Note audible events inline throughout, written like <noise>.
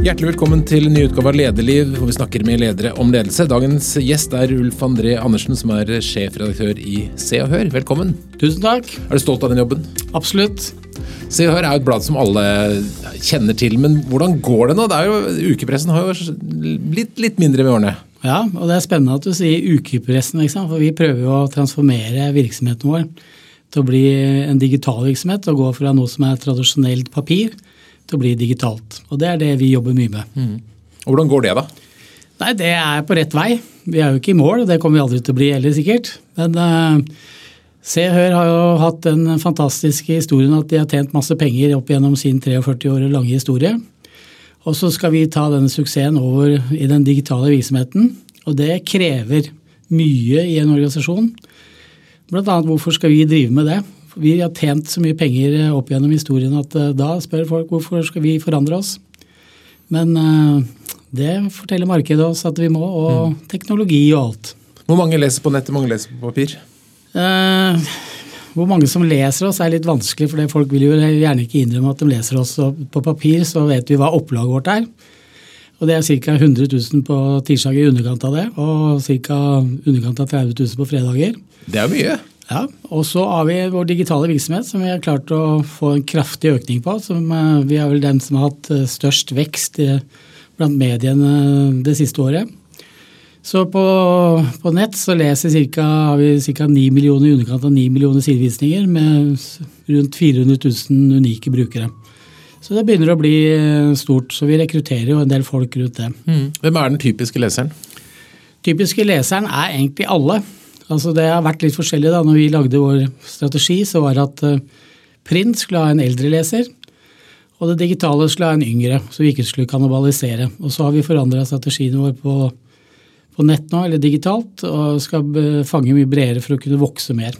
Hjertelig velkommen til ny utgave av Lederliv, hvor vi snakker med ledere om ledelse. Dagens gjest er Ulf André Andersen, som er sjefredaktør i Se og Hør. Velkommen. Tusen takk. Er du stolt av den jobben? Absolutt. Se og Hør er jo et blad som alle kjenner til, men hvordan går det nå? Det jo, ukepressen har jo blitt litt mindre med årene. Ja, og det er spennende at du sier ukepressen, for vi prøver jo å transformere virksomheten vår til å bli en digital virksomhet og gå fra noe som er tradisjonelt papir til å bli digitalt. Og det er det vi jobber mye med. Mm. Og Hvordan går det, da? Nei, Det er på rett vei. Vi er jo ikke i mål, og det kommer vi aldri til å bli heller, sikkert. Men uh, Se Hør har jo hatt den fantastiske historien at de har tjent masse penger opp gjennom sin 43 år lange historie. Og så skal vi ta denne suksessen over i den digitale virksomheten. Og det krever mye i en organisasjon. Blant annet hvorfor skal vi drive med det? Vi har tjent så mye penger opp gjennom historien at eh, da spør folk hvorfor skal vi forandre oss. Men uh, det forteller markedet oss at vi må, og mm. teknologi og alt. Hvor mange leser på nett, hvor mange leser på papir? Hvor mange som leser oss er litt vanskelig, for folk vil jo gjerne ikke innrømme at de leser oss. på papir så vet vi hva opplaget vårt er. Og det er ca. 100 000 på tirsdag i underkant av det, og ca. underkant av 30 000 på fredager. Det er mye. Ja, Og så har vi vår digitale virksomhet, som vi har klart å få en kraftig økning på. Som, eh, vi er vel den som har hatt eh, størst vekst blant mediene det siste året. Så på, på nett så leser cirka, har vi ca. 9 millioner i underkant av 9 millioner sidevisninger med rundt 400 000 unike brukere. Så det begynner å bli eh, stort. Så vi rekrutterer jo en del folk rundt det. Mm. Hvem er den typiske leseren? Typiske leseren er egentlig alle. Altså det har vært litt forskjellig da. Når vi lagde vår strategi, så var det at eh, print skulle ha en eldre leser. Og det digitale skulle ha en yngre, så vi ikke skulle kannibalisere. Og så har vi forandra strategien vår på, på, nett nå, eller digitalt, og skal fange mye bredere for å kunne vokse mer.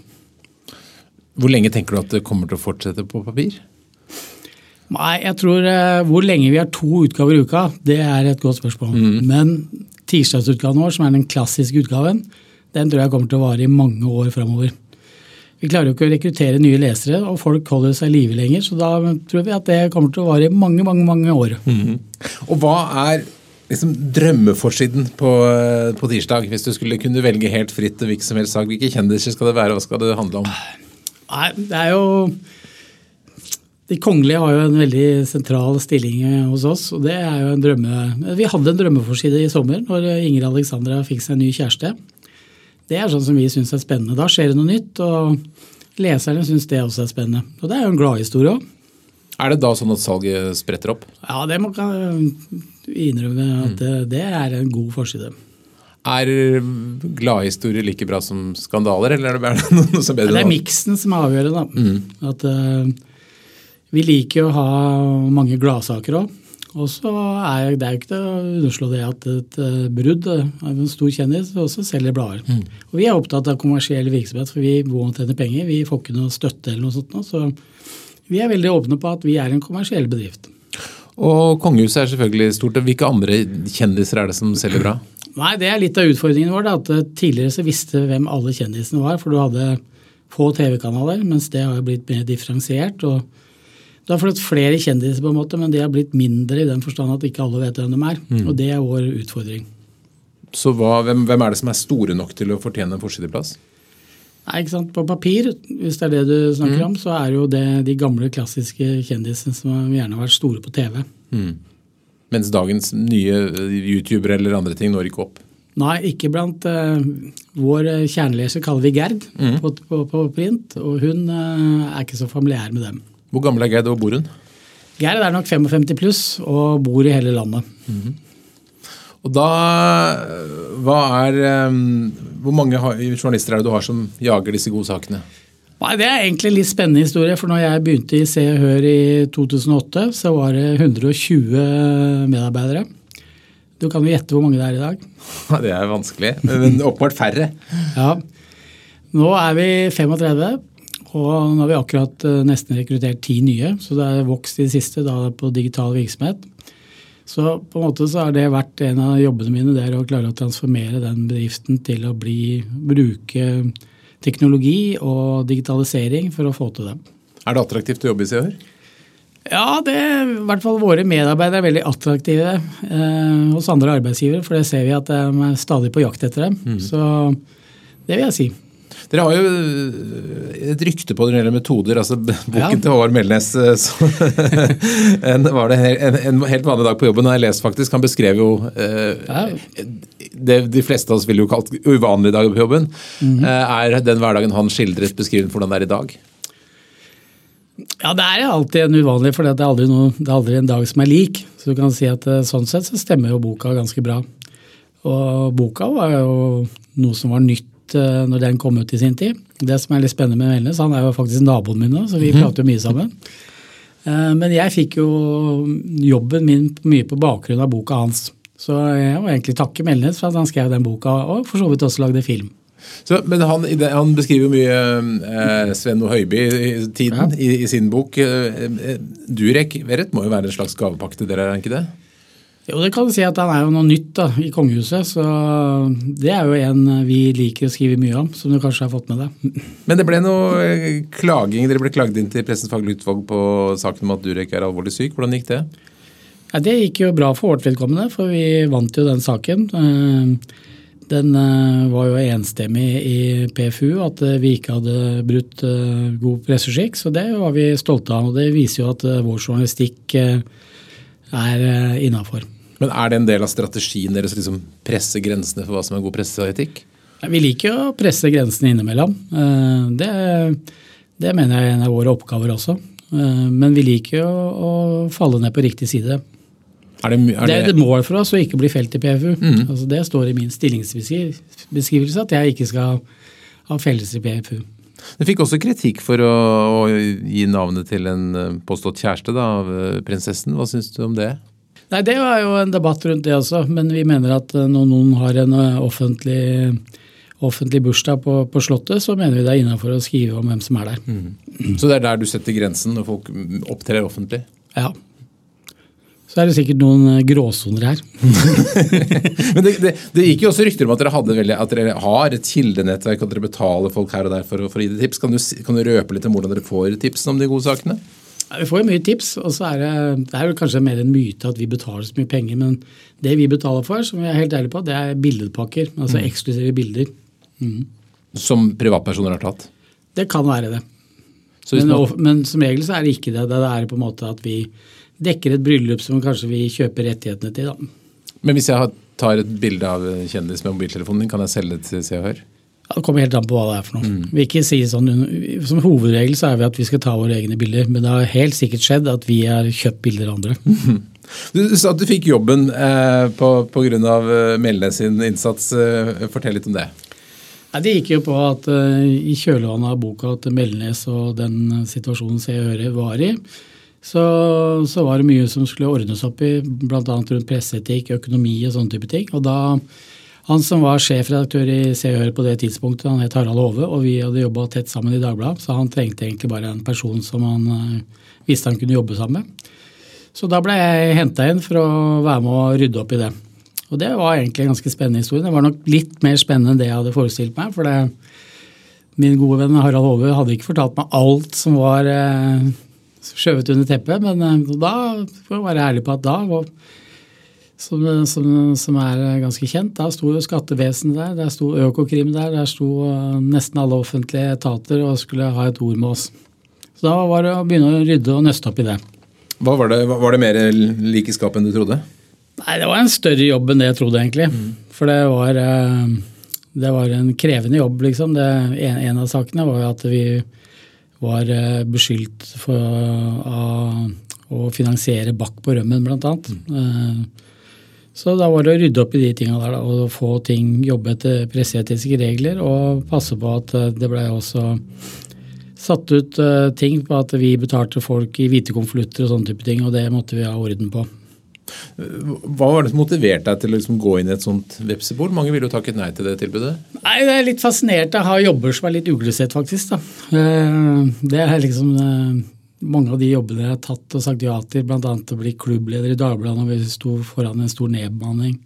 Hvor lenge tenker du at det kommer til å fortsette på papir? Nei, jeg tror eh, Hvor lenge vi har to utgaver i uka, det er et godt spørsmål. Mm. Men tirsdagsutgaven vår, som er den klassiske utgaven, den tror jeg kommer til å vare i mange år framover. Vi klarer jo ikke å rekruttere nye lesere, og folk holder seg i live lenger. Så da tror vi at det kommer til å vare i mange, mange mange år. Mm. Og hva er liksom drømmeforsiden på, på, tirsdag, hvis du skulle kunne velge helt fritt hvilken som helst sak? Hvilke kjendiser skal det være, hva skal det handle om? Nei, det er jo de kongelige har jo en veldig sentral stilling hos oss. og det er jo en drømme... Vi hadde en drømmeforside i sommer når Inger Alexandra fikk seg en ny kjæreste. Det er sånn som vi syns er spennende. Da skjer det noe nytt, og leserne syns det også er spennende. Og det er jo en gladhistorie òg. Er det da sånn at salget spretter opp? Ja, det må jeg innrømme at det, det er en god forside. Er gladhistorier like bra som skandaler, eller er det bare <laughs> noe som er bedre? Det er miksen som er avgjørende. Mm. At, uh, vi liker å ha mange gladsaker òg. Og så er det er jo ikke til å underslå det at et eh, brudd av en stor kjendis også selger blader. Mm. Og vi er opptatt av kommersiell virksomhet, for vi må tjene penger. Vi får ikke noe støtte eller noe sånt. Så vi er veldig åpne på at vi er en kommersiell bedrift. Og kongehuset er selvfølgelig stort. Hvilke andre kjendiser er det som selger bra? Nei, Det er litt av utfordringen vår. Da, at eh, Tidligere så visste hvem alle kjendisene var, for du hadde få TV-kanaler, mens det har blitt mer differensiert. og du har fått flere kjendiser, på en måte, men de har blitt mindre i den forstand at ikke alle vet hvem de er. Mm. Og det er vår utfordring. Så hva, hvem, hvem, er det som er store nok til å fortjene en forsideplass? Nei, ikke sant? På papir, hvis det er det du snakker mm. om, så er jo det de gamle, klassiske kjendisene som gjerne har vært store på TV. Mm. Mens dagens nye youtubere eller andre ting når ikke opp? Nei, ikke blant uh, Vår kjerneleser kaller vi Gerd mm. på, på, på, print, og hun uh, er ikke så familiær med dem. Hvor gammel er Geir, og hvor bor hun? Geir er nok 55 pluss og bor i hele landet. Mm -hmm. Og da, hva er, um, Hvor mange journalister er det du har som jager disse gode sakene? Nei, Det er egentlig en litt spennende historie. for når jeg begynte i Se og Hør i 2008, så var det 120 medarbeidere. Du kan jo gjette hvor mange det er i dag? Det er vanskelig, men åpenbart færre. ja. Nå er vi 35. Og nå har vi akkurat eh, nesten rekruttert ti nye, så det er vokst i det siste da på digital virksomhet. Så på en måte så har det vært en av jobbene mine, det er å klare å transformere den bedriften til å bli, bruke teknologi og digitalisering for å få til det. Er det attraktivt å jobbe i Se? Ja, det, i hvert fall våre medarbeidere er veldig attraktive eh, hos andre arbeidsgivere. For det ser vi at de er stadig på jakt etter dem. Mm. Så det vil jeg si. Dere har jo eh, et rykte på gjelder metoder. altså <laughs> Boken ja. til Håvard Melnes <laughs> en, var det en, en, helt vanlig dag på jobben. har jeg lest faktisk, Han beskrev jo eh, ja. det de fleste av oss ville jo kalt uvanlige dager på jobben. Mm. -hmm. er den hverdagen han skildret, beskrivet hvordan det er i dag? Ja, det er alltid en uvanlig, for det er, det er aldri en dag som er lik. Så du kan si at eh, sånn sett så stemmer jo boka ganske bra. Og boka var jo noe som var nytt Eh, når den kom ut i sin tid. Det som er litt spennende med Melnes, han er jo faktisk naboen min nå, så vi mm. prater jo mye sammen. Eh, men jeg fikk jo jobben min mye på bakgrunn av boka hans. Så jeg må egentlig takke Melnes for at han skrev den boka, og for så vidt også lagde film. Så, men han, han, beskriver jo mye eh, Sven og Høiby-tiden ja. i, i, sin bok. Eh, Durek Verrett må jo være en slags gavepakke til dere, er han ikke det? Jo, det kan du si at han er jo noe nytt da, i kongehuset. Så det er jo en vi liker å skrive mye om, som du kanskje har fått med deg. <laughs> Men det ble noe eh, klaging, dere ble klaget inn til Pressens faglige utvalg på saken om at Durek er alvorlig syk. Hvordan gikk det? Ja, det gikk jo bra for vårt vedkommende, for vi vant jo den saken. Eh, den eh, var jo enstemmig i PFU at vi ikke hadde brutt god presseskikk, så det var vi stolte av. og Det viser jo at vår journalistikk er innafor. Men er det en del av strategien deres å liksom presse grensene for hva som er god presseetikk? Vi liker å presse grensene innimellom. Eh, det, det, mener jeg er en av våre oppgaver også. Eh, men vi liker å, å falle ned på riktig side. Er det, er det, det, er et mål for oss å ikke bli felt i PFU. Mm. Altså det står i min stillingsbeskrivelse at jeg ikke skal ha felles i PFU. Du fikk også kritikk for å, å gi navnet til en eh, påstått kjæreste da, av prinsessen. Hva syns du om det? Nei, Det var jo en debatt rundt det også, men vi mener at eh, når noen har en eh, offentlig, offentlig bursdag på, på, Slottet, så mener vi det er innafor å skrive om hvem som er der. Mm. Så det er der du setter grensen når folk opptrer offentlig? Ja. Så er det sikkert noen eh, gråsoner her. <laughs> men det, det, det, gikk jo også rykter om at dere, veldig, at dere har et kildenettverk, at dere betaler folk her og der for, for å gi det tips. Kan du, kan du røpe litt om hvordan dere får tipsene om de gode sakene? Vi får jo mye tips, og så er det, det er kanskje mer en myte at vi betaler så mye penger. Men det vi betaler for, som vi er helt ærlige på, det er billedpakker. Altså mm. eksklusive bilder. Mm. Som privatpersoner har tatt? Det kan være det. Men, man... men, som regel så er det ikke det. Det er på en måte at vi dekker et bryllup som kanskje vi kjøper rettighetene til. Da. Men hvis jeg tar et bilde av kjendis med mobiltelefonen din, kan jeg selge det til Se og Hør? Det kommer helt an på hva det er for noe. Mm. Vi ikke si sånn, Som hovedregel så er vi at vi skal ta våre egne bilder, men det har helt sikkert skjedd at vi har kjøpt bilder av andre. <laughs> Du sa at du fikk jobben eh, pga. Eh, Melnes sin innsats. Eh, fortell litt om det. Nei, det gikk jo på at eh, i kjølvannet av boka til Melnes og den situasjonen Se og Høre var i, så, så, var det mye som skulle ordnes opp i, bl.a. rundt presseetikk, økonomi og sånne type ting. Og da han som var sjefredaktør i Se og Hør på det tidspunktet, han het Harald Hove, og vi hadde jobba tett sammen i Dagbladet, så han trengte egentlig bare en person som han uh, visste han kunne jobbe sammen med. Så da ble jeg henta inn for å være med å rydde opp i det. Og det var egentlig en ganske spennende historie. Det var nok litt mer spennende enn det jeg hadde forestilt meg. For det, min gode venn Harald Hove hadde ikke fortalt meg alt som var uh, skjøvet under teppet, men uh, da får jeg være ærlig på at da var som, som, som, er ganske kjent. Da sto jo skattevesenet der, der sto Økokrim der, der sto eh, nesten alle offentlige etater og skulle ha et ord med oss. Så da var det å begynne å rydde og nøste opp i det. Hva Var det, var det mer likeskap enn du trodde? Nei, Det var en større jobb enn det jeg trodde, egentlig. Mm. For det var, eh, det var, en krevende jobb, liksom. Det, en, en, av sakene var jo at vi var eh, beskyldt for å finansiere bakk på rømmen, blant annet. Mm. Så da var det å rydde opp i de tinga der da, og få ting, jobbe etter presseetiske regler og passe på at eh, det ble også satt ut uh, ting på at vi betalte folk i hvite konvolutter og sånne type ting, og det måtte vi ha orden på. Hva var det som motiverte deg til å liksom gå inn i et sånt vepsebol? Mange ville jo takket nei til det tilbudet. Nei, Det er litt fascinert. å ha jobber som er litt uglesett, faktisk. da. Uh, det er liksom uh, mange av de jobbene jeg har tatt og sagt ja til, bl.a. å bli klubbleder i Dagbladet når vi sto foran en stor nedbemanning.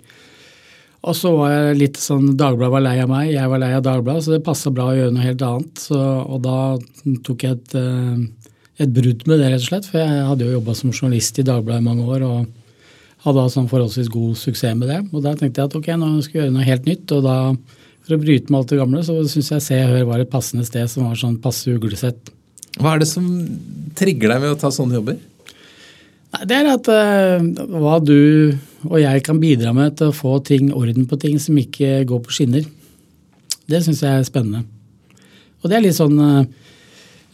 Og så var jeg litt sånn Dagbladet var lei av meg, jeg var lei av Dagbladet, så det passa bra å gjøre noe helt annet. Så, og da tok jeg et, eh, et brudd med det, rett og slett. For jeg hadde jo jobba som journalist i Dagbladet i mange år og hadde hatt sånn forholdsvis god suksess med det. Og da tenkte jeg at ok, nå skal jeg gjøre noe helt nytt. og da for å bryte med alt det gamle, så syns jeg Se og Hør var et passende sted som var sånn passe uglesett. Hva er det som trigger deg ved å ta sånne jobber? Det er at uh, hva du og jeg kan bidra med til å få ting, orden på ting som ikke går på skinner. Det syns jeg er spennende. Og det er litt sånn uh,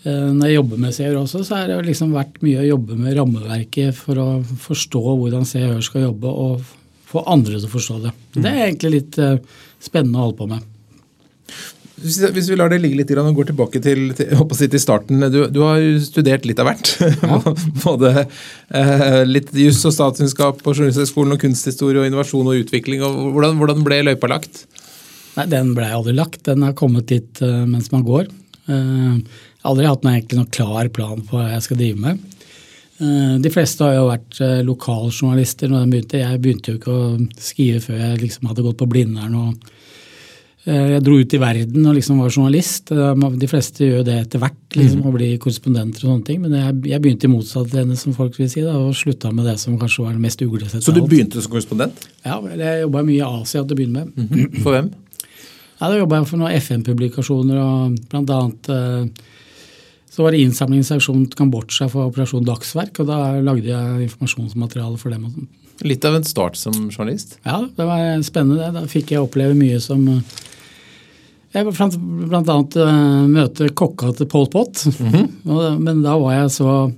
Når jeg jobber med seer også, så har det liksom vært mye å jobbe med rammeverket for å forstå hvordan Hør skal jobbe, og få andre til å forstå det. Det er egentlig litt uh, spennende å holde på med. Hvis vi lar det ligge litt og går tilbake til, til, til starten. Du, du, har studert litt av hvert. <laughs> Ja. Både eh, litt juss og statskunnskap på Journalisthøgskolen og kunsthistorie og innovasjon og utvikling. Og hvordan, hvordan, ble løypa lagt? Nei, Den ble aldri lagt. Den har kommet dit uh, mens man går. Uh, jeg har aldri hatt noe, egentlig noen klar plan på hva jeg skal drive med. Uh, de fleste har jo vært lokaljournalister når de begynte. Jeg begynte jo ikke å skrive før jeg liksom hadde gått på Blindern og Eh, jeg dro ut i verden og liksom var journalist. Eh, de fleste gjør det etter hvert, liksom, og mm. blir korrespondenter og sånne ting. Men jeg, jeg begynte i motsatt ende, som folk vil si, da, og slutta med det som kanskje var det mest uglesette. Så du begynte som korrespondent? Ja, jeg jobba mye i Asia til å begynne med. Mm -hmm. For hvem? Ja, Da jobba jeg for noen FN-publikasjoner, og blant annet eh, så var det innsamlingsaksjon til Kambodsja for Operasjon Dagsverk, og da lagde jeg informasjonsmateriale for dem. Litt av en start som journalist? Ja, det var spennende. Da fikk jeg oppleve mye som jeg blant, annet uh, møte kokka til Pol Pot. <laughs> Mm -hmm. Men da var jeg så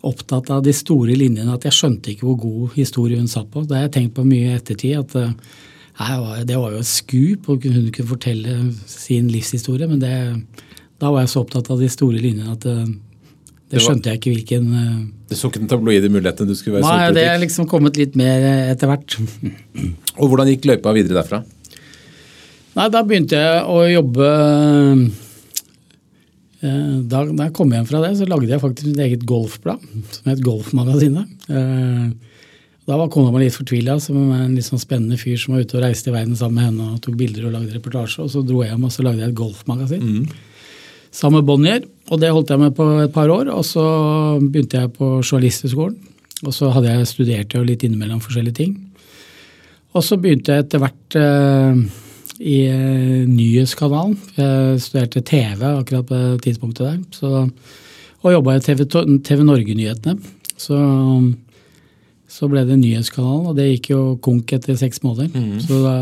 opptatt av de store linjene at jeg skjønte ikke hvor god historie hun satt på. Det har jeg tenkt på mye i ettertid. at nei, Det var jo et skup, og hun kunne fortelle sin livshistorie. Men det, da var jeg så opptatt av de store linjene at det, det skjønte jeg ikke hvilken Du så ikke den tabloide muligheten du skulle være Nei, det er liksom kommet litt mer etter hvert. og hvordan gikk løypa videre derfra? Nei, da begynte jeg å jobbe eh, da, da jeg kom hjem fra det, så lagde jeg faktisk mitt eget golfblad som het Golfmagasinet. Eh, da var kona mi litt fortvila, som en litt sånn spennende fyr som var ute og reiste i verden sammen med henne og tok bilder og lagde reportasje. Og så dro jeg hjem og så lagde jeg et golfmagasin. Mm. Sammen med Bonnier. Og det holdt jeg med på et par år. Og så begynte jeg på Journalisthøgskolen. Og så hadde jeg studert jo litt innimellom forskjellige ting. Og så begynte jeg etter hvert eh, i eh, nyhetskanalen. Jeg studerte TV akkurat på tidspunktet der. Så, og jobba i TV, TV Norge-nyhetene. Så, så, ble det Nyhetskanalen, og det gikk jo konk etter seks måneder. Mm. Så da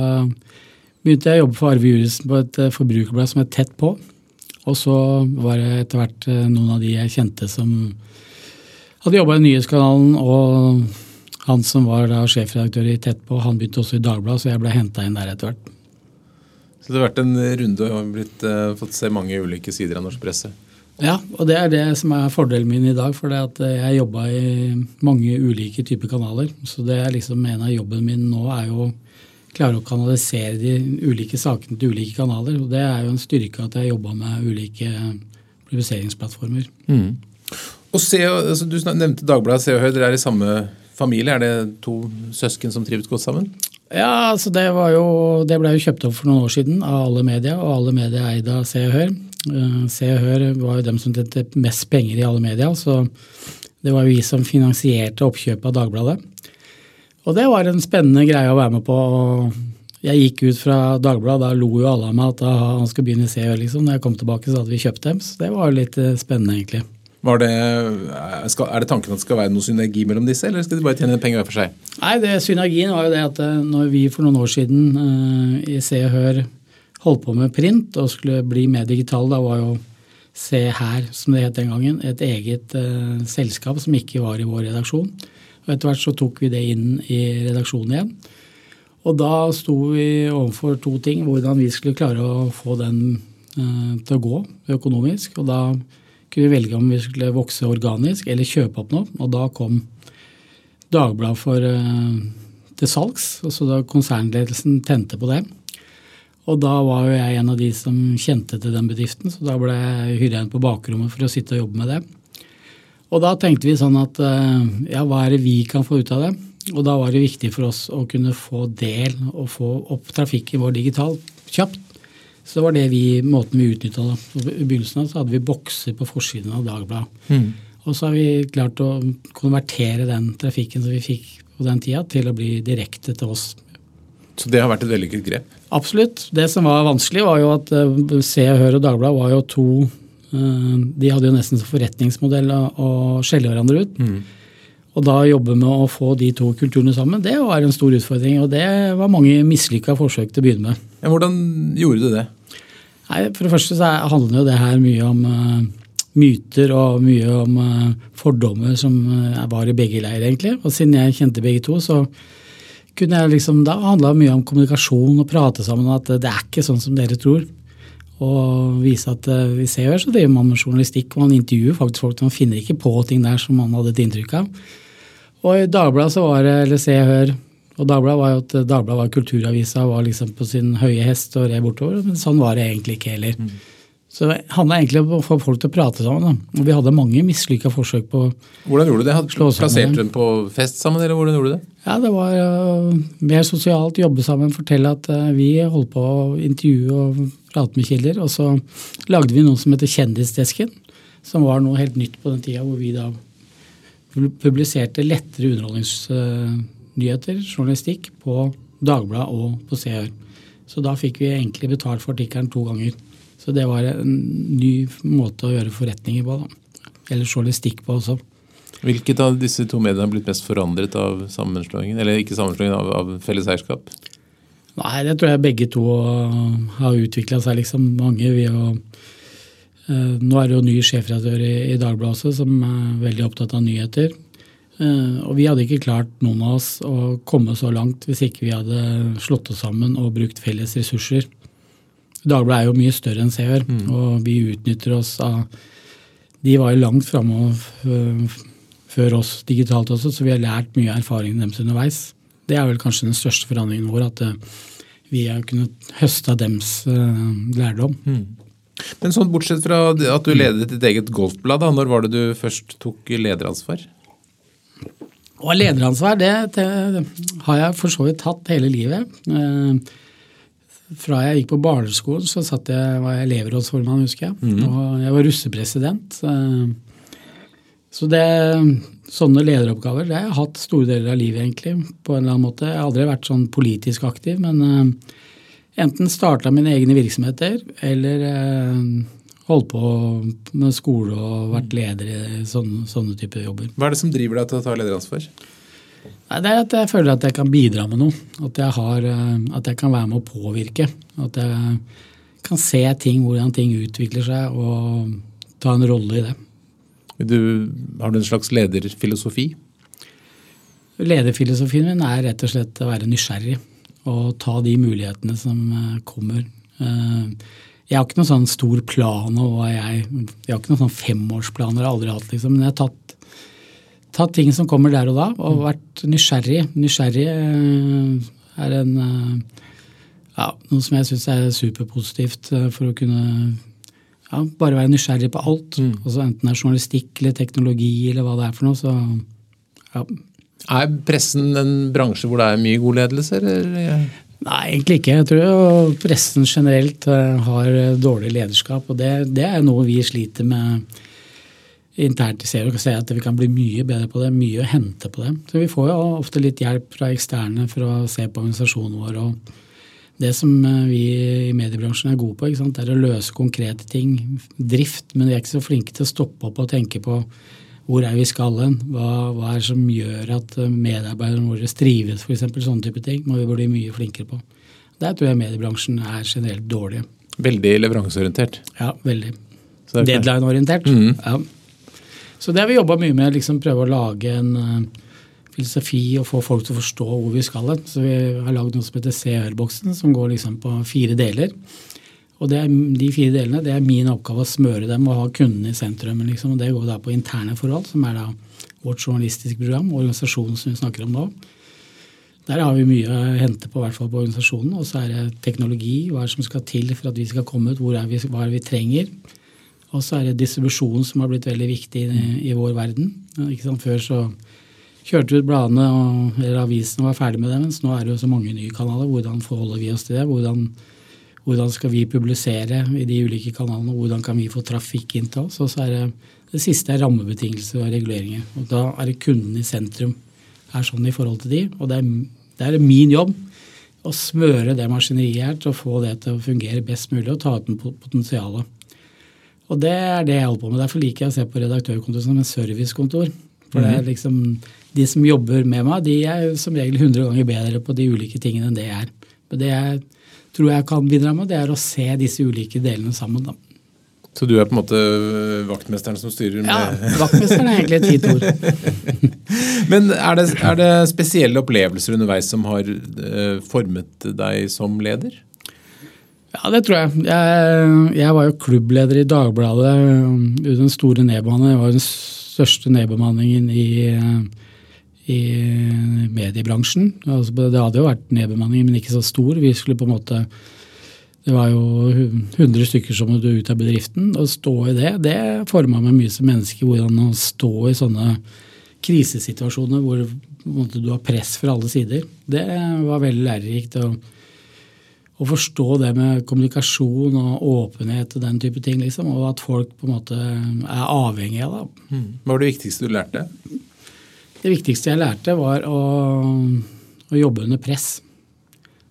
begynte jeg å jobbe for Arve Juristen på et eh, forbrukerblad som het Tett på. Og så var det etter hvert eh, noen av de jeg kjente som hadde jobba i Nyhetskanalen, og han som var da sjefredaktør i Tett på, han begynte også i Dagbladet, så jeg ble henta inn der etter hvert. Så det har vært en runde og blitt, uh, fått se mange ulike sider av norsk presse? Ja, og det er det som er fordelen min i dag. For det at jeg jobba i mange ulike typer kanaler. Så det er liksom en av jobben min nå er jo å klare å kanalisere de ulike sakene til ulike kanaler. Og det er jo en styrke at jeg jobba med ulike publiseringsplattformer. Mm. Og se, altså, Du nevnte Dagbladet Se og Hør, dere er i samme familie. Er det to søsken som trives godt sammen? Ja, altså det, jo, det ble jo kjøpt opp for noen år siden av alle media, og alle media eide av Se og Hør. Eh, Se og Hør var jo dem som tjente mest penger i alle media, så det var jo vi som finansierte oppkjøpet av Dagbladet. Og det var en spennende greie å være med på. Jeg gikk ut fra Dagbladet, da lo jo alle av meg at han skulle begynne i Se og Hør. Liksom. Når jeg kom tilbake, så hadde vi kjøpt dem. Så det var jo litt eh, spennende, egentlig. Det, er det tanken at det skal være noe synergi mellom disse, eller skal de bare tjene penger hver for seg? Nei, det, Synergien var jo det at eh, når vi for noen år siden uh, i Se og Hør holdt på med print og skulle bli mer digital, da var jo Se her, som det het den gangen, et eget uh, selskap som ikke var i vår redaksjon. Og Etter hvert så tok vi det inn i redaksjonen igjen. Og da sto vi overfor to ting. Hvordan vi skulle klare å få den uh, til å gå økonomisk. Og da kunne vi velge om vi skulle vokse organisk eller kjøpe opp noe. Og da kom Dagbladet for uh, til salgs. og så da Konsernledelsen tente på det. Og da var jo jeg en av de som kjente til den bedriften, så da ble jeg hyra inn på bakrommet for å sitte og jobbe med det. Og da tenkte vi sånn at uh, ja, hva er det vi kan få ut av det? Og da var det viktig for oss å kunne få del og få opp trafikken vår digitalt kjapt. Så det var det vi, måten vi utnytta det. I begynnelsen av så hadde vi bokser på forsiden av Dagbladet. Mm. Og så har vi klart å konvertere den trafikken som vi fikk på den tida, til å bli direkte til oss. Så det har vært et vellykket grep? Absolutt. Det som var vanskelig, var jo at uh, Se og Hør og Dagbladet var jo to uh, De hadde jo nesten som forretningsmodell å skjelle hverandre ut. Mm. Og da jobbe med å få de to kulturene sammen, det var en stor utfordring. Og det var mange mislykka forsøk til å begynne med. Ja, hvordan gjorde du det? Nei, For det første så handler jo det her mye om uh, myter og mye om uh, fordommer som uh, var i begge leirer, egentlig. Og siden jeg kjente begge to, så kunne jeg liksom Da handla mye om kommunikasjon og prate sammen, at det er ikke sånn som dere tror. Og vise at vi ser jo så driver man med journalistikk, og man intervjuer faktisk folk. Man finner ikke på ting der som man hadde et inntrykk av. Og i Dagbladet så var det, eller Se og Hør og Dagbladet var jo at Dagbladet var kulturavisa, var liksom på sin høye hest og red bortover. Men sånn var det egentlig ikke heller. Mm. Så det handla egentlig om å få folk til å prate sammen. Da. Og vi hadde mange mislykka forsøk på Hvordan gjorde du det? Plasserte du dem på fest sammen, eller hvordan gjorde du det? Ja, Det var uh, mer sosialt, jobbe sammen, fortelle at uh, vi holdt på å intervjue og prate med kilder. Og så lagde vi noe som heter Kjendisdesken, som var noe helt nytt på den tida, hvor vi da publiserte lettere underholdningsnyheter, journalistikk, på Dagbladet og på Seer. Så da fikk vi egentlig betalt for artikkelen to ganger. Så det var en ny måte å gjøre forretninger på. da. Eller journalistikk på også. Hvilket av disse to mediene har blitt mest forandret av sammenslåingen? Eller ikke sammenslåingen, av, av felles eierskap? Nei, det tror jeg begge to har utvikla seg liksom mange ved å Eh, nå er det jo ny sjefredaktør i, i Dagbladet også, som er veldig opptatt av nyheter. Eh, og vi hadde ikke klart, noen av oss, å komme så langt hvis ikke vi hadde slått oss sammen og brukt felles ressurser. Dagbladet er jo mye større enn Se mm. og vi utnytter oss av De var jo langt framme før oss digitalt også, så vi har lært mye av erfaringene deres underveis. Det er vel kanskje den største forandringen vår, at eh, vi har kunnet høste av deres lærdom. Mm. Men sånn bortsett fra at du ledet ditt eget golfblad, da, når var det du først tok lederansvar? Og lederansvar, det, det, har jeg for så vidt hatt hele livet. Eh, fra jeg gikk på barneskolen, så satt jeg, var jeg elevrådsformann, husker jeg. Mm. Og jeg var russepresident. Eh, så det, sånne lederoppgaver det har jeg hatt store deler av livet, egentlig. på en eller annen måte. Jeg har aldri vært sånn politisk aktiv, men eh, enten starta mine egne virksomheter eller eh, holdt på med skole og vært leder i sånne, sånne typer jobber. Hva er det som driver deg til å ta lederansvar? Nei, det er at jeg føler at jeg kan bidra med noe. At jeg, har, eh, at jeg kan være med å påvirke. At jeg kan se ting, hvordan ting utvikler seg, og ta en rolle i det. Du, har du en slags lederfilosofi? Lederfilosofien min er rett og slett å være nysgjerrig og ta de mulighetene som eh, kommer. Eh, jeg har ikke noen sånn stor plan og jeg Jeg har ikke noen sånn femårsplaner, jeg har aldri hatt, liksom. Men jeg har tatt, tatt, ting som kommer der og da, og vært nysgjerrig. Nysgjerrig eh, er en ja, noe som jeg syns er superpositivt for å kunne ja, bare være nysgjerrig på alt. Mm. Altså enten det er journalistikk eller teknologi eller hva det er for noe. så ja, er pressen en bransje hvor det er mye god ledelse? Eller? Nei, egentlig ikke. Jeg tror pressen generelt eh, har dårlig lederskap. Og det, det er noe vi sliter med internt i Zero. At vi kan bli mye bedre på det. Mye å hente på det. Så vi får jo ofte litt hjelp fra eksterne for å se på organisasjonen vår. og det som eh, vi i mediebransjen er gode på, er å løse konkrete ting. Drift. Men vi er ikke så flinke til å stoppe opp og tenke på hvor er vi skal hen? Hva, hva, er det som gjør at eh, medarbeiderne våre strives, f.eks. Sånne type ting må vi bli mye flinkere på. Der tror jeg mediebransjen er generelt dårlig. Veldig leveranseorientert? Ja, veldig. Deadline-orientert. Mm -hmm. ja. Så det har vi jobba mye med. liksom Prøve å lage en uh, filosofi og få folk til å forstå hvor vi skal hen. Så vi har lagd noe som heter CR-boksen, som går liksom på fire deler. Og er, De fire delene det er min oppgave å smøre dem og ha kundene i sentrum. Liksom. Det går da på interne forhold, som er da vårt journalistiske program, organisasjonen som vi snakker om nå. Der har vi mye å hente på, hvert fall på organisasjonen. Og så er det teknologi, hva er det som skal til for at vi skal komme ut, hvor er vi, hva er det vi trenger. Og så er det distribusjon som har blitt veldig viktig i, i vår verden. Før så kjørte vi ut bladene og, eller avisene og var ferdig med det, mens nå er det jo så mange nye kanaler. Hvordan forholder vi oss til det? Hvordan hvordan skal vi publisere i de ulike kanalene? Hvordan kan vi få trafikk inn til oss? Og så er det Det siste er rammebetingelser og reguleringer. Og da er det kunden i sentrum. er sånn i forhold til de, og det er, det er min jobb å smøre det maskineriet her til å få det til å fungere best mulig og ta ut potensialet. Og det er det jeg holder på med. Derfor liker jeg å se på redaktørkontor som en servicekontor. For det er mhm. liksom, De som jobber med meg, de er som regel 100 ganger bedre på de ulike tingene enn det jeg er. Men det jeg tror jeg kan bidra med, det er å se disse ulike delene sammen. da. Så du er på en måte vaktmesteren som styrer med Ja, vaktmesteren er egentlig et fint ord. <laughs> Men er det, er det, spesielle opplevelser underveis som har uh, formet deg som leder? Ja, det tror jeg. jeg. jeg. var jo klubbleder i Dagbladet under den store nedbemanningen. Det var den største nedbemanningen i, i mediebransjen. Altså, det hadde jo vært nedbemanning, men ikke så stor. Vi skulle på en måte det var jo 100 stykker som måtte ut av bedriften. Å stå i det, det forma meg mye som menneske. Hvordan å stå i sånne krisesituasjoner hvor du har press fra alle sider. Det var veldig lærerikt. Å, å forstå det med kommunikasjon og åpenhet og den type ting. Liksom, og at folk på en måte er avhengige av det. Mm. Hva var det viktigste du lærte? Det viktigste jeg lærte, var å, å jobbe under press.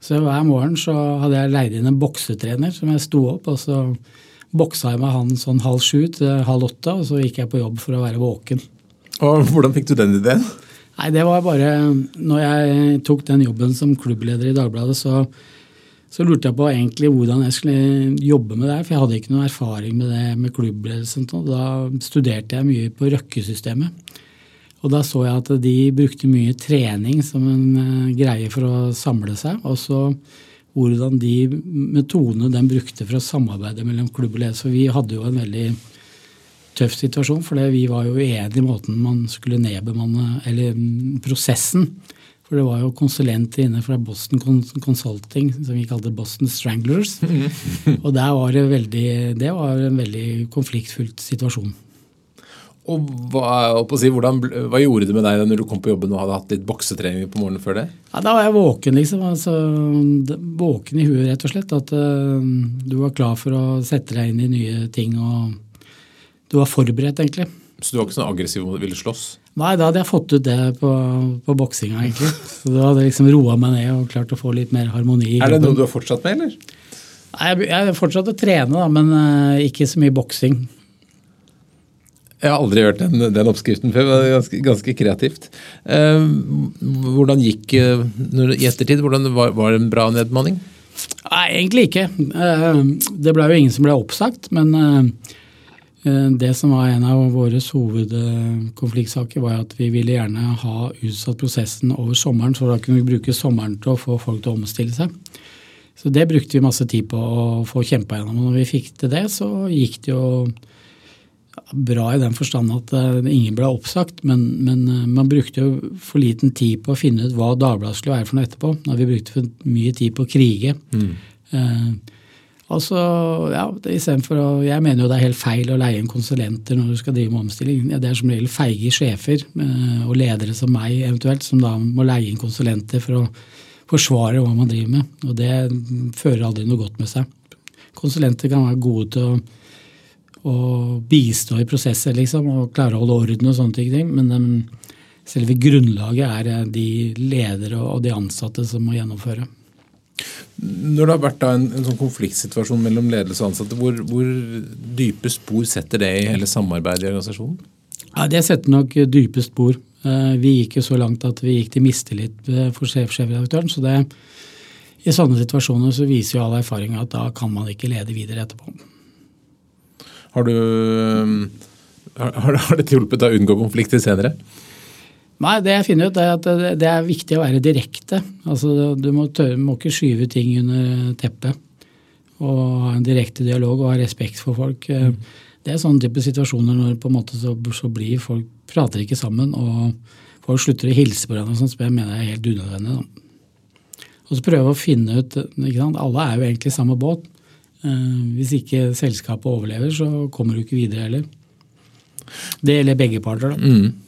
Så hver morgen så hadde jeg leid inn en boksetrener som jeg sto opp, og så boksa jeg med han sånn halv sju til halv åtte, og så gikk jeg på jobb for å være våken. Og Hvordan fikk du den ideen? Nei, det var bare Når jeg tok den jobben som klubbleder i Dagbladet, så, så lurte jeg på egentlig hvordan jeg skulle jobbe med det. For jeg hadde ikke noe erfaring med det med klubbledelse. Da studerte jeg mye på Røkke-systemet. Og da så jeg at de brukte mye trening som en uh, greie for å samle seg. Og så hvordan de metodene de brukte for å samarbeide mellom klubb og ledelse. Vi hadde jo en veldig tøff situasjon, for vi var jo uenige i måten man skulle nedbemanne Eller mm, prosessen. For det var jo konsulenter inne fra Boston Consulting, som vi kalte Boston Stranglers. <laughs> og der var det, veldig, det var en veldig konfliktfylt situasjon. Og hva, si, hvordan, hva, gjorde det med deg når du kom på jobben og hadde hatt litt boksetrening på morgenen før det? Ja, Da var jeg våken, liksom. Altså, våken i huet, rett og slett. At uh, du var klar for å sette deg inn i nye ting. og Du var forberedt, egentlig. Så du var ikke sånn aggressiv og ville slåss? Nei, da hadde jeg fått ut det på, på boksinga, egentlig. Så da hadde jeg liksom roa meg ned og klart å få litt mer harmoni. Er det noe du har fortsatt med, eller? Jeg, jeg fortsatt å trene, da, men uh, ikke så mye boksing. Jeg har aldri hørt den, den oppskriften før. Det var ganske, ganske kreativt. Eh, hvordan gikk eh, i ettertid? Hvordan var, var, det en bra nedbemanning? Nei, egentlig ikke. Eh, det ble jo ingen som ble oppsagt. Men eh, eh, det som var en av våre hovedkonfliktsaker, var at vi ville gjerne ha utsatt prosessen over sommeren, så da kunne vi bruke sommeren til å få folk til å omstille seg. Så det brukte vi masse tid på å få kjempa gjennom. Og når vi fikk til det, så gikk det jo bra i den forstand at uh, ingen ble oppsagt, men, men uh, man brukte jo for liten tid på å finne ut hva Dagbladet skulle være for noe etterpå. Da vi brukte for mye tid på å krige. Mm. Uh, altså, ja, for å, Jeg mener jo det er helt feil å leie inn konsulenter når du skal drive med omstilling. Det er som regel feige sjefer og ledere som meg eventuelt, som da må leie inn konsulenter for å forsvare hva man driver med. Og det fører aldri noe godt med seg. Konsulenter kan være gode til å og bistå i prosesser, liksom, og klare å holde orden og sånne ting. Men um, selve grunnlaget er eh, de ledere og de ansatte som må gjennomføre. Når det har vært en, en, sånn konfliktsituasjon mellom ledelse og ansatte, hvor, hvor, dype spor setter det i hele samarbeidet i organisasjonen? Ja, Det setter nok dype spor. Eh, vi gikk jo så langt at vi gikk til mistillit eh, for sjefredaktøren. Så det, i sånne situasjoner så viser jo all erfaring at da kan man ikke lede videre etterpå. Har, du, um, har, har dette hjulpet deg å unngå konflikter senere? Nei, det jeg finner ut er at det er viktig å være direkte. Altså, du må, tørre, må ikke skyve ting under teppet. Og ha en direkte dialog og ha respekt for folk. Mm. Det er sånne type situasjoner når på en måte så, så, blir folk prater ikke sammen, og folk slutter å hilse på hverandre, som jeg mener er helt unødvendig. Da. Og så prøve å finne ut ikke sant? Alle er jo egentlig i samme båt. Eh, hvis ikke selskapet overlever, så kommer du ikke videre heller. Det gjelder begge parter. da. Mm.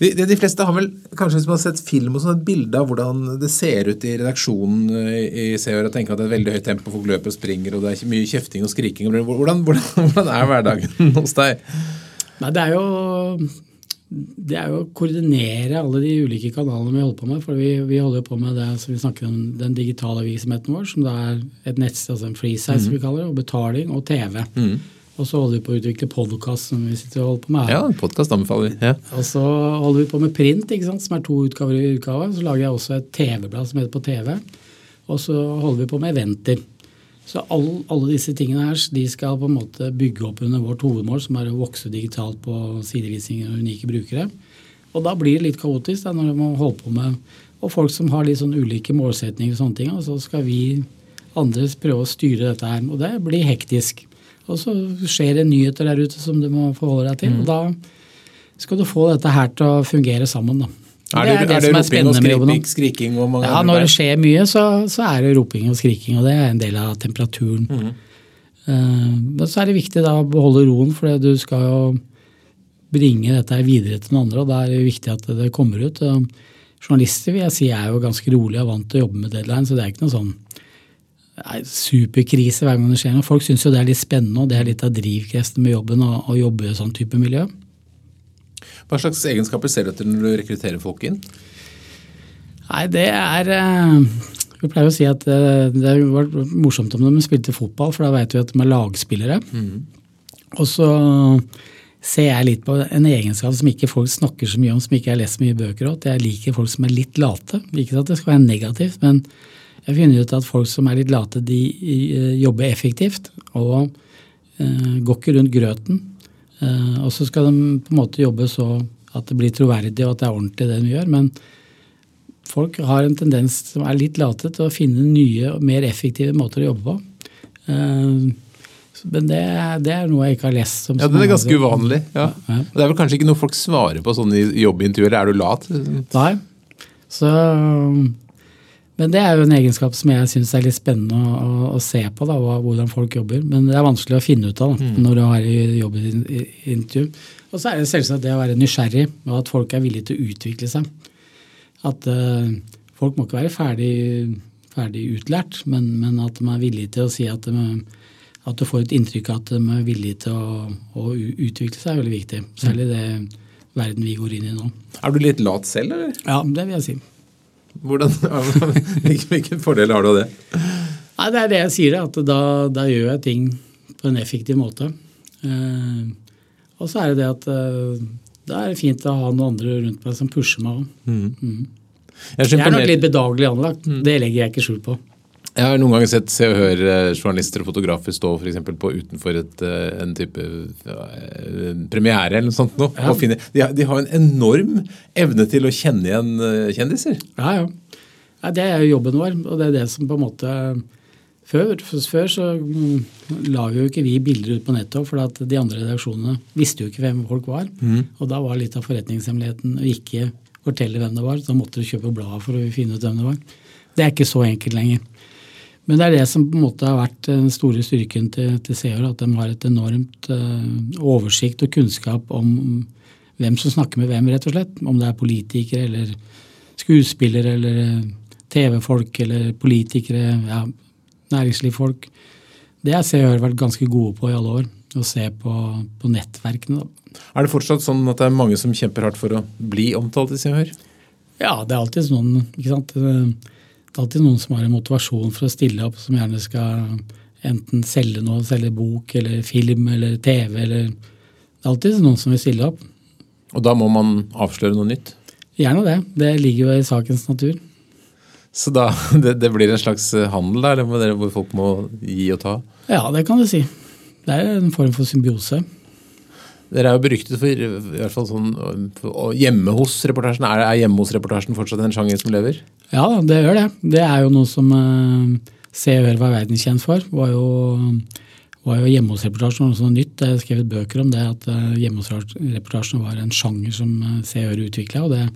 De, de, fleste har vel kanskje hvis man har sett film og sånn, et bilde av hvordan det ser ut i redaksjonen eh, i Seor. og tenker at det er veldig høyt tempo, folk løper og springer og det er mye kjefting og skriking. Hvordan, hvordan, <laughs> hvordan er hverdagen hos deg? Nei, det er jo det er jo å koordinere alle de ulike kanalene vi holder på med. For vi, vi holder på med det som vi snakker om den digitale virksomheten vår, som det er et nettsted, altså en freesize mm. vi kaller det, og betaling og TV. Mm. Og så holder vi på å utvikle podkast som vi sitter og holder på med her. Ja, podkast anbefaler vi. Ja. Og så holder vi på med print, ikke sant, som er to utgaver i utgave. Så lager jeg også et TV-blad som heter På TV. Og så holder vi på med eventer. Så all, alle disse tingene her de skal på en måte bygge opp under vårt hovedmål, som er å vokse digitalt på sidevisninger og unike brukere. Og da blir det litt kaotisk da, når man må holde på med og folk som har litt sånn ulike målsetninger og sånne ting. Og så skal vi andre prøve å styre dette her. Og det blir hektisk. Og så skjer det nyheter der ute som du må forholde deg til. Mm. Og da skal du få dette her til å fungere sammen. da. Er det, det er det, er det som er spennende med jobben. Skriking og ja, Når det skjer mye, så, så, er det roping og skriking, og det er en del av temperaturen. Mm. Uh, men så er det viktig da å beholde roen, for du skal jo bringe dette videre til noen andre, og da er det viktig at det kommer ut. Journalister vil jeg si er jo ganske rolig og vant til å jobbe med deadline, så det er ikke noe sånn superkrise hver gang det skjer noe. Folk syns jo det er litt spennende, og det er litt av drivkreften med jobben å, å jobbe i sånn type miljø. Hva slags egenskaper ser du etter når du rekrutterer folk inn? Nei, det er eh, Vi pleier å si at det, det var morsomt om de spilte fotball, for da vet vi at de er lagspillere. Mm. Og så ser jeg litt på en egenskap som ikke folk snakker så mye om, som ikke jeg har lest mye bøker om. Jeg liker folk som er litt late. Ikke at det skal være negativt, men jeg finner ut at folk som er litt late, de eh, jobber effektivt og går ikke rundt grøten. Eh, og så skal de på en måte jobbe så at det blir troverdig og at det er ordentlig det de gjør. Men folk har en tendens som er litt late til å finne nye og mer effektive måter å jobbe på. Eh, men det, det er noe jeg ikke har lest. ja, Det er ganske uvanlig. Ja. Ja. Det er vel kanskje ikke noe folk svarer på sånn i jobbintervjuer. Er du lat? Nei. Så men det er jo en egenskap som jeg syns er litt spennende å, å, å se på, da, hvordan folk jobber. Men det er vanskelig å finne ut av da, mm. når du har jobbintervju. Og så er det selvsagt det å være nysgjerrig, og at folk er villige til å utvikle seg. At uh, folk må ikke være ferdig, ferdig utlært, men, men, at de er villige til å si at, de, at du får et inntrykk av at de er villige til å, å utvikle seg, er veldig viktig. Særlig det verden vi går inn i nå. Er du litt lat selv, eller? Ja, det vil jeg si. Hvordan, <laughs> hvilken fordel har du av det? Nei, Det er det jeg sier, at da, da gjør jeg ting på en effektiv måte. Eh, og så er det det at eh, da er det fint å ha noen andre rundt meg som pusher meg òg. Mm. Mm. Jeg er nok litt bedagelig anlagt. Mm. Det legger jeg ikke skjul på. Jeg har noen ganger sett Se og Hør-journalister og fotografer stå for på utenfor et, eh, en type uh, premiere eller noe sånt. Nå, ja. finne, de, har, de, har en enorm evne til å kjenne igjen kjendiser. Ja, ja, ja. Det er jo jobben vår, og det er det som på en måte før, før så mm, la jo ikke vi bilder ut på nettet, for at de andre redaksjonene visste jo ikke hvem folk var. Mm. Og da var litt av forretningshemmeligheten å ikke fortelle hvem det var. Da måtte du kjøpe bladet for å finne ut hvem det var. Det er ikke så enkelt lenger. Men det er det som på en måte har vært den store styrken til, til Seor, at de har et enormt uh, oversikt og kunnskap om hvem som snakker med hvem, rett og slett. Om det er politikere eller skuespillere eller TV-folk eller politikere, ja, næringslivsfolk. Det har Seor vært ganske gode på i alle år, å se på, på nettverkene. Da. Er det fortsatt sånn at det er mange som kjemper hardt for å bli omtalt i Seor? Ja, det er alltid sånn. ikke sant? Det er alltid noen som har en motivasjon for å stille opp, som gjerne skal enten selge noe, selge bok eller film eller TV. eller Det er alltid noen som vil stille opp. Og da må man avsløre noe nytt? Gjerne det. Det ligger jo i sakens natur. Så da, <laughs> det, det blir en slags handel der, hvor folk må gi og ta? Ja, det kan du si. Det er en form for symbiose. Dere er jo beryktet for i hvert fall sånn, hjemme hos-reportasjen. Er, er hjemme hos-reportasjen fortsatt en sjanger som lever? Ja, det gjør det. Det er jo noe som eh, Se og Hør var verdenskjent for. var jo, var jo hjemme hos-reportasjen noe sånt nytt. Jeg har skrevet bøker om det, at uh, hjemme hos-reportasjen var en sjanger som uh, Se og Hør utvikla.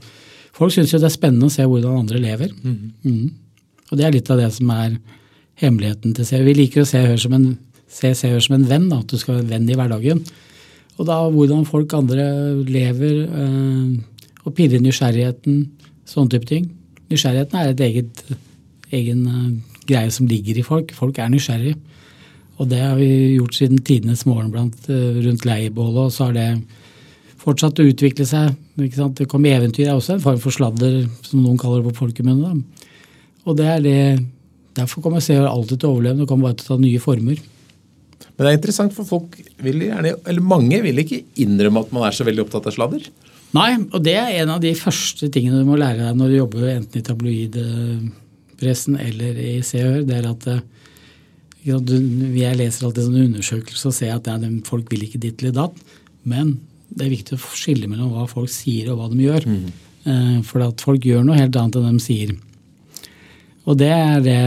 Folk syns jo det er spennende å se hvordan andre lever. Mm. Mm. Og det er litt av det som er hemmeligheten til Se. Vi liker å se Hør som en, se, se Hør som en venn, da, at du skal være en venn i hverdagen. Og da hvordan folk andre lever, eh, og pirrer nysgjerrigheten, sånne type ting. Nysgjerrigheten er et eget, egen eh, greie som ligger i folk. Folk er nysgjerrige. Og det har vi gjort siden tidenes morgen blant, eh, rundt leirbålet, og så har det fortsatt å utvikle seg. Det kom eventyr, er også en form for sladder, som noen kaller det på folkemunne. Og det er det, Derfor kommer Se alltid til å overleve. Det kommer bare til å ta nye former. Men det er interessant, for folk vil gjerne, eller mange vil ikke innrømme at man er så veldig opptatt av sladder. Nei, og det er en av de første tingene du må lære deg når du jobber enten i tabloidpressen eller i Se og Hør. Det er at jeg leser alltid sånne undersøkelser og ser at ja, folk vil ikke ditt eller datt. Men det er viktig å skille mellom hva folk sier og hva de gjør. Mm. For at folk gjør noe helt annet enn de sier. Og det er det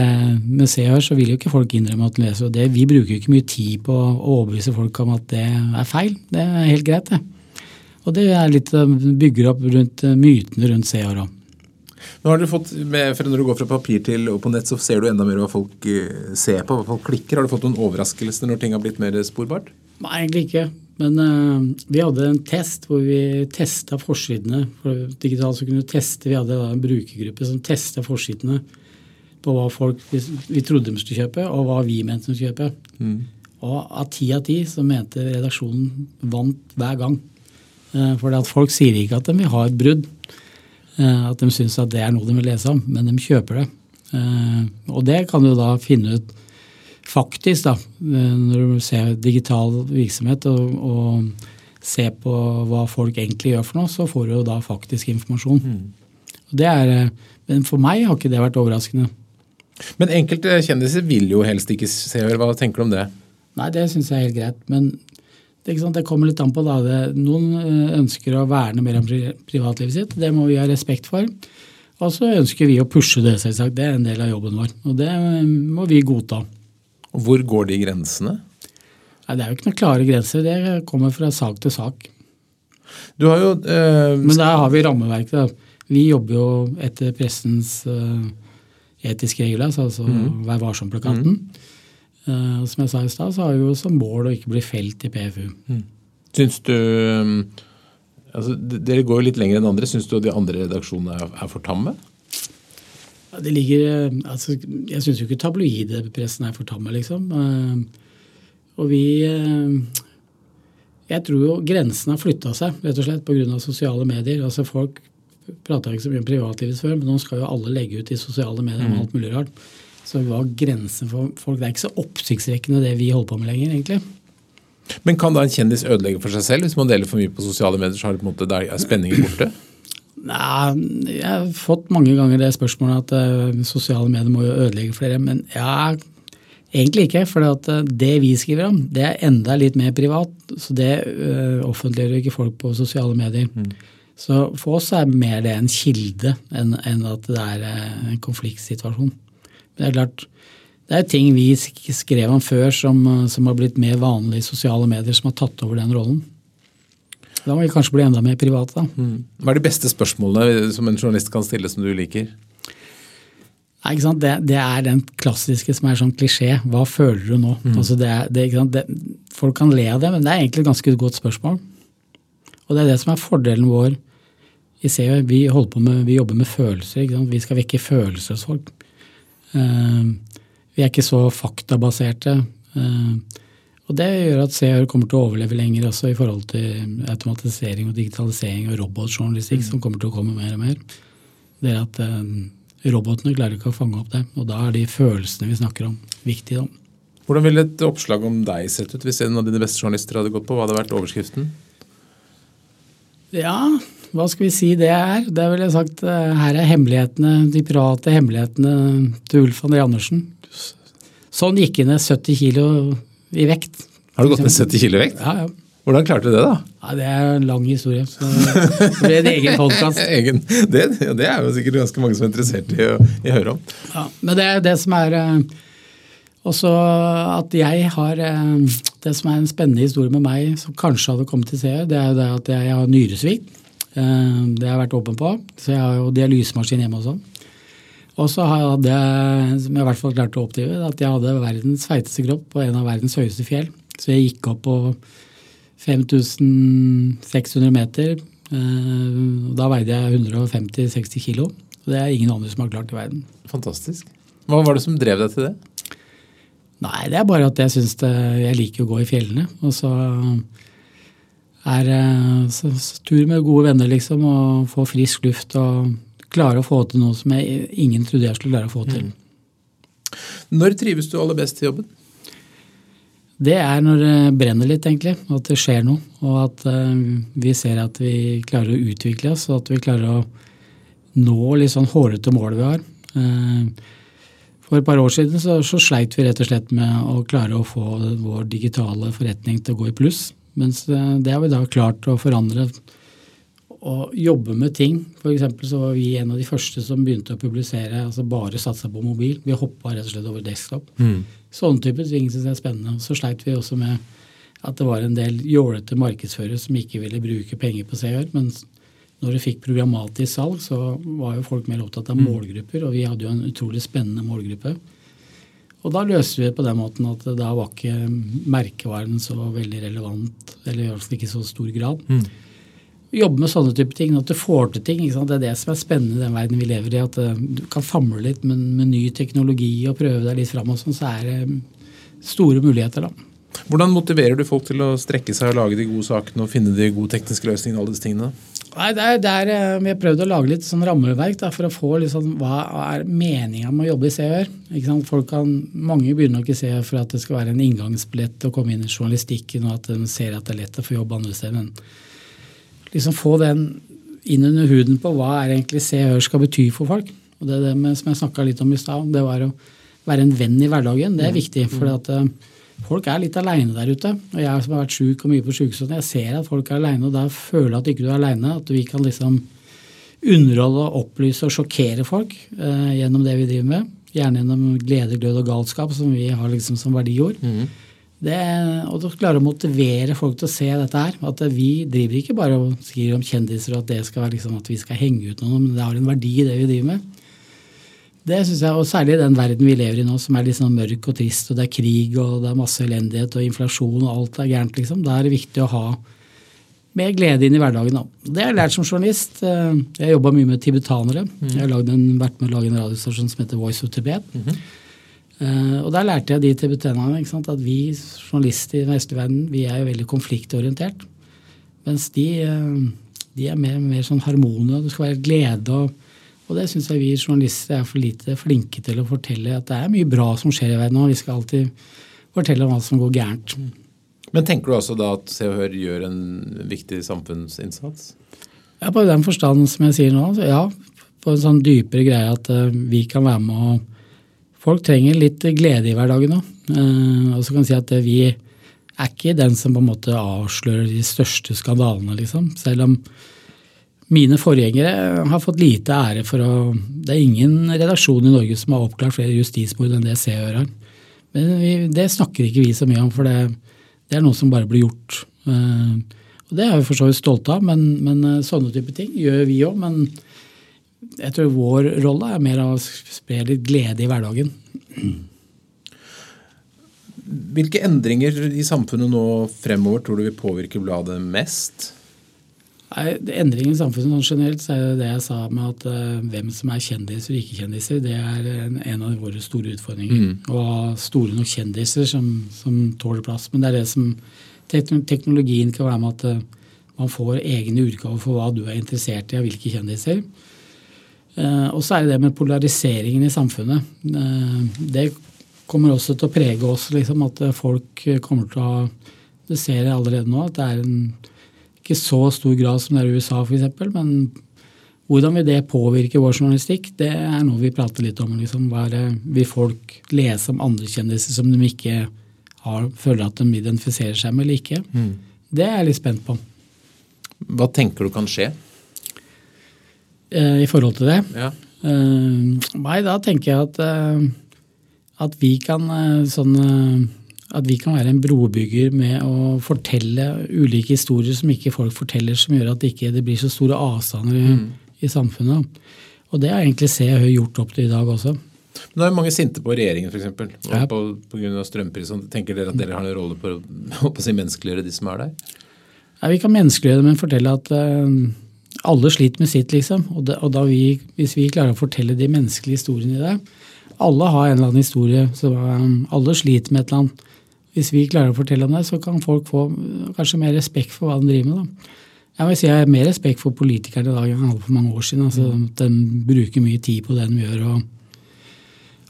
med Se og Hør, så vil jo ikke folk innrømme at de leser. Og det, vi bruker jo ikke mye tid på å overbevise folk om at det er feil. Det er helt greit, det. Og det er litt bygger opp rundt mytene rundt Se og Hør òg. Nå har dere fått, med, for Når du går fra papir til og på nett, så ser du enda mer hva folk eh, ser på, hva folk klikker. Har du fått noen overraskelser når ting har blitt mer sporbart? Nei, egentlig ikke. Men uh, vi hadde en test hvor vi testa forsidene. For digitalt så kunne vi teste, vi hadde en brukergruppe som testa forsidene på hva folk vi trodde de skulle kjøpe, og hva vi mente de skulle kjøpe. Mm. Og av ti av ti så mente redaksjonen vant hver gang. Uh, for folk sier ikke at de vil ha et brudd, uh, at de syns at det er noe de vil lese om, men de kjøper det. Og det kan du da finne ut faktisk, da, når du ser digital virksomhet og, og ser på hva folk egentlig gjør for noe, så får du jo da faktisk informasjon. Mm. Det er, men for meg har ikke det vært overraskende. Men enkelte kjendiser vil jo helst ikke se. Hva tenker du om det? Nei, det syns jeg er helt greit. Men det, det, kommer litt an på. da. Det, noen eh, ønsker å verne mer om privatlivet sitt. Det må vi ha respekt for. Og så ønsker vi å pushe det, selvsagt. Det er en del av jobben vår. Og det må vi godta. Hvor går de grensene? Nei, Det er jo ikke noen klare grenser. Det kommer fra sak til sak. Du har jo... Øh, Men der har vi rammeverket. Vi jobber jo etter pressens øh, etiske regler, altså mm. Vær varsom-plakaten. Mm. Uh, som jeg sa i stad, så har vi jo som mål å ikke bli felt i PFU. Mm. Syns du altså, Dere går jo litt lenger enn andre. Syns du de andre redaksjonene er, er for tamme? Det ligger, altså, jeg syns jo ikke tabloidpressen er for tamme, liksom. Uh, og vi uh, Jeg tror jo grensen har flytta seg, rett og slett pga. sosiale medier. Altså Folk prata ikke så mye om privatlivet før, men nå skal jo alle legge ut i sosiale medier om mm. alt mulig rart. Så hva er grensen for folk? Det er ikke så oppsiktsvekkende det vi holder på med lenger, egentlig. Men kan da en kjendis ødelegge for seg selv hvis man deler for mye på sosiale medier? så har det på en måte, der er spenningen borte? Nei, jeg har fått mange ganger det spørsmålet at uh, sosiale medier må jo ødelegge flere. Men ja, egentlig ikke. For uh, det vi skriver om, det er enda litt mer privat. Så det uh, offentliggjør ikke folk på sosiale medier. Mm. Så for oss er mer det en kilde enn, at det er en konfliktsituasjon. Men det er klart, det er ting vi skrev om før som, som har blitt mer vanlig i sosiale medier, som har tatt over den rollen. Da må vi kanskje bli enda mer private. da. Mm. Hva er de beste spørsmålene som en journalist kan stille som du liker? Nei, ikke sant? Det, det, er den klassiske som er sånn klisjé. Hva føler du nå? Mm. Altså det, det, folk kan le av det, men det er egentlig et ganske godt spørsmål. Og det er det som er fordelen vår i ser, Vi, med, vi jobber med følelser. Vi skal vekke følelser hos folk. Uh, vi er ikke så faktabaserte. Uh, og Det gjør at CR kommer til å overleve lenger også i forhold til automatisering og digitalisering og robotjournalistikk, mm. som kommer til å komme mer og mer. Det er at uh, Robotene klarer ikke å fange opp det, og da er de følelsene vi snakker om, viktige. da. Hvordan ville et oppslag om deg sett ut hvis en av dine beste journalister hadde gått på? Hva hadde vært overskriften? Ja, hva skal vi si det er? Det ville jeg sagt uh, her er hemmelighetene, de private hemmelighetene til Ulf André Andersen. Sånn gikk han ned 70 kilo i vekt. Har du gått ned 70 kilo i vekt? Ja, ja. Hvordan klarte du det, da? Ja, Det er en lang historie. så Det ble en egen <laughs> podkast. det, det, er jo sikkert ganske mange som er interessert i å, i å høre om. Ja, Men det er det som er eh, også at jeg har eh, Det som er en spennende historie med meg, som kanskje hadde kommet til å se, det er jo det at jeg har nyresvikt. Eh, det har jeg vært åpen på. Så jeg har jo dialysemaskin hjemme også. Og så hadde jeg, som jeg i hvert fall klarte å oppdrive, at jeg hadde verdens feiteste kropp på en av verdens høyeste fjell. Så jeg gikk opp på 5600 meter. Eh, da veide jeg 150-60 kilo. Og det er ingen andre som har klart i verden. Fantastisk. Hva var det som drev deg til det? Nei, det er bare at jeg syns jeg liker å gå i fjellene. Og så er så, så, tur med gode venner, liksom, og få frisk luft og klare å få til noe som jeg, ingen trodde jeg skulle klare å få til. Mm. Når trives du aller best i jobben? Det er når det brenner litt, egentlig. At det skjer noe. Og at uh, vi ser at vi klarer å utvikle oss, og at vi klarer å nå litt sånn hårete mål vi har. Uh, for et par år siden så, så, sleit vi rett og slett med å klare å få vår digitale forretning til å gå i pluss. Mens uh, det har vi da klart å forandre å jobbe med ting. F.eks. så var vi en av de første som begynte å publisere, altså bare satsa på mobil. Vi hoppa rett og slett over desktop. Mm. Sånne typer ting syns jeg er spennende. Så sleit vi også med at det var en del jålete markedsførere som ikke ville bruke penger på CR. Men når du fikk programmatisk salg, så var jo folk mer opptatt av mm. målgrupper, og vi hadde jo en utrolig spennende målgruppe. Og da løste vi det på den måten at da var ikke merkevaren så veldig relevant, eller i hvert fall ikke i så stor grad. Mm jobbe med sånne type ting, at du får til ting. Det er det som er spennende i den verden vi lever i. At eh, du kan famle litt med, med ny teknologi og prøve deg litt fram, og sånn, så er det mm, store muligheter. da. Hvordan motiverer du folk til å strekke seg og lage de gode sakene og finne de gode tekniske løsningene? alle disse tingene? Nei, det er, det er, eh, Vi har prøvd å lage litt sånn rammeverk da, for å få liksom, hva er meninga med å jobbe i CØR. Mange begynner nok i CØR for at det skal være en inngangsbillett å komme inn i journalistikken, og at de ser at det er lett å få jobb andre steder. men liksom få den inn under huden på hva er egentlig Cør og skal bety for folk. Og det er det med, som jeg snakka litt om i stad, det var å være en venn i hverdagen. Det er mm. viktig. For at, uh, folk er litt aleine der ute. Og jeg som har vært sjuk og mye på sjukestuen, jeg ser at folk er aleine, og da føler jeg at ikke du er aleine. At vi kan liksom underholde, opplyse og sjokkere folk eh, gjennom det vi driver med. Gjerne gjennom glede, glød og galskap, som vi har liksom som verdiord. Mm. Det, og å klare å motivere folk til å se dette her. At vi driver ikke bare og skriver om kjendiser og at det skal være liksom at vi skal henge ut noen, men det har en verdi, i det vi driver med. Det synes jeg, og Særlig i den verden vi lever i nå, som er litt sånn mørk og trist, og det er krig og det er masse elendighet og inflasjon og alt er gærent. liksom. Da er det viktig å ha mer glede inn i hverdagen. Da. Det har jeg lært som journalist. Jeg har jobba mye med tibetanere. Mm. Jeg har en, vært med å lage en radiostasjon som heter Voice of Tibet. Mm -hmm. Uh, og Der lærte jeg de tibetanerne at vi journalister i den vestlige verden vi er jo veldig konfliktorientert. Mens de, uh, de er mer, mer sånn harmonie, og det skal være glede. Og, og det syns jeg vi journalister er for lite flinke til å fortelle. At det er mye bra som skjer i verden, og vi skal alltid fortelle om hva som går gærent. Men tenker du altså da at Se og Hør gjør en viktig samfunnsinnsats? Ja, På den forstand som jeg sier nå, ja. På en sånn dypere greie at uh, vi kan være med og folk trenger litt glede i hverdagen òg. Eh, og så kan vi si at vi er ikke den som på en måte avslører de største skandalene, liksom. Selv om mine forgjengere har fått lite ære for å Det er ingen redaksjon i Norge som har oppklart flere justismord enn det Se og har. Men vi, det snakker ikke vi så mye om, for det, det, er noe som bare blir gjort. Eh, og det er vi for så vidt stolte av, men, men eh, sånne type ting gjør vi òg. Men jeg tror vår rolle er mer å spre litt glede i hverdagen. Hvilke endringer i samfunnet nå fremover tror du vil påvirke bladet mest? Nei, Endringen i samfunnet sånn generelt så er det det jeg sa med at uh, hvem som er kjendiser og ikke-kjendiser, det er en, en, av våre store utfordringer. Mm. Ha store nok kjendiser som, som, tåler plass. Men det er det som teknologien kan være med at uh, man får egne utgaver for hva du er interessert i av hvilke kjendiser. Uh, og så er det det med polariseringen i samfunnet. Det kommer også til å prege oss. Liksom, at folk kommer til å ha Du ser allerede nå, at det er en ikke så stor grad som det er i USA f.eks. Men hvordan vil det påvirke vår journalistikk? Det er noe vi prater litt om. Liksom. Vil folk lese om andre kjendiser som de ikke har, føler at de identifiserer seg med eller ikke? Mm. Det er jeg litt spent på. Hva tenker du kan skje? Eh, i forhold til det? Ja. Eh, nei, da tenker jeg at, eh, at vi kan sånn at vi kan være en brobygger med å fortelle ulike historier som ikke folk forteller, som gjør at det ikke blir så store avstander i, mm. i samfunnet. Og det har egentlig Se Høy gjort opp til i dag også. Men Nå er mange sinte på regjeringen f.eks. Ja. Av strømpris. Tenker dere at dere har en rolle <laughs> på å si menneskeliggjøre de som er der? Nei, vi kan menneskeliggjøre det, men fortelle at uh, alle sliter med sitt, liksom. Og, det, og vi, hvis vi klarer å fortelle de menneskelige historiene i det Alle har en eller annen historie. så um, Alle sliter med et eller annet. Hvis vi klarer å fortelle om det, så kan folk få kanskje mer respekt for hva de driver med. da. Jeg vil si jeg har mer respekt for politikerne i dag enn jeg hadde for mange år siden. altså mm. De bruker mye tid på det de gjør, og,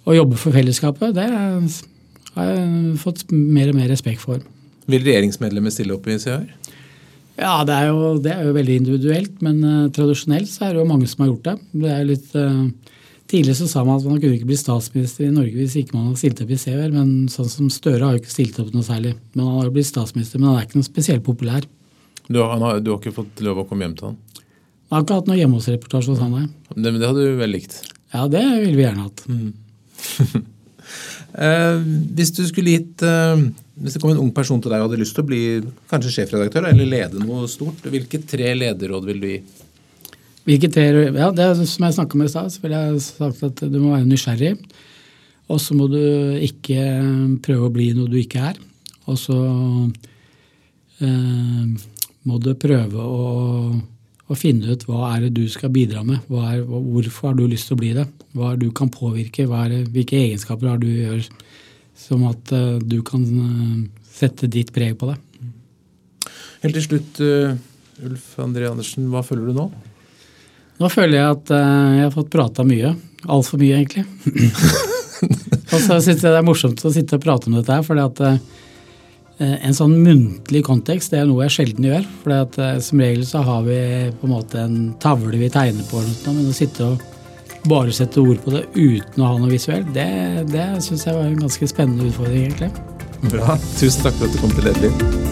og jobber for fellesskapet. Det har jeg fått mer og mer respekt for. Vil regjeringsmedlemmer stille opp i Se? Ja, det er, jo, det er, jo, veldig individuelt, men uh, tradisjonelt så er det jo mange som har gjort det. Det er litt... Uh, Tidligere så sa man at man kunne ikke bli statsminister i Norge hvis ikke man hadde stilt opp i CVR, men sånn som Støre har jo ikke stilt opp noe særlig. Men Han har jo blitt statsminister, men han er ikke noe spesielt populær. Du har, du har, ikke fått lov å komme hjem til han? Jeg har ikke hatt noe hjemme hos-reportasje hos han, nei. Det, det hadde du vel likt? Ja, det ville vi gjerne hatt. Mm. <laughs> eh, hvis du skulle gitt eh, Hvis det kom en ung person til deg og hadde lyst til å bli kanskje sjefredaktør eller lede noe stort, hvilke tre lederråd vil du gi? Hvilke tre, ja, det er Som jeg snakka med i stad, så ville jeg sagt at du må være nysgjerrig. Og så må du ikke prøve å bli noe du ikke er. Og så eh, må du prøve å, å, finne ut hva er det du skal bidra med. Er, hvorfor har du lyst til å bli det? Hva er det du kan påvirke? Det, hvilke egenskaper har du gjør som at eh, du kan uh, sette ditt preg på det? Helt til slutt, uh, Ulf André Andersen, hva føler du nå? Nå føler jeg at jeg har fått prata mye. Altfor mye, egentlig. <laughs> og så syns jeg det er morsomt å sitte og prate om dette her, fordi at Eh, en sånn muntlig kontekst det er noe jeg sjelden gjør. For at som regel så har vi på en måte en tavle vi tegner på, men å sitte og bare sette ord på det uten å ha noe visuelt, det, det syns jeg var en ganske spennende utfordring, egentlig. Bra. Tusen takk for at du kom til Lederliv.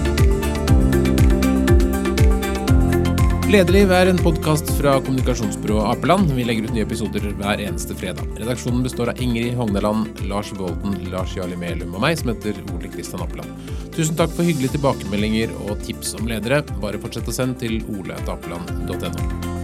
Lederliv er en podkast fra kommunikasjonsbyrået Apeland. Vi legger ut nye episoder hver eneste fredag. Redaksjonen består av Ingrid Hogneland, Lars Volden, Lars Jarli Melum og meg, som heter Ole Kristian Apeland. Tusen takk for hyggelige tilbakemeldinger og tips om ledere. Bare fortsett å sende til oleatapeland.no.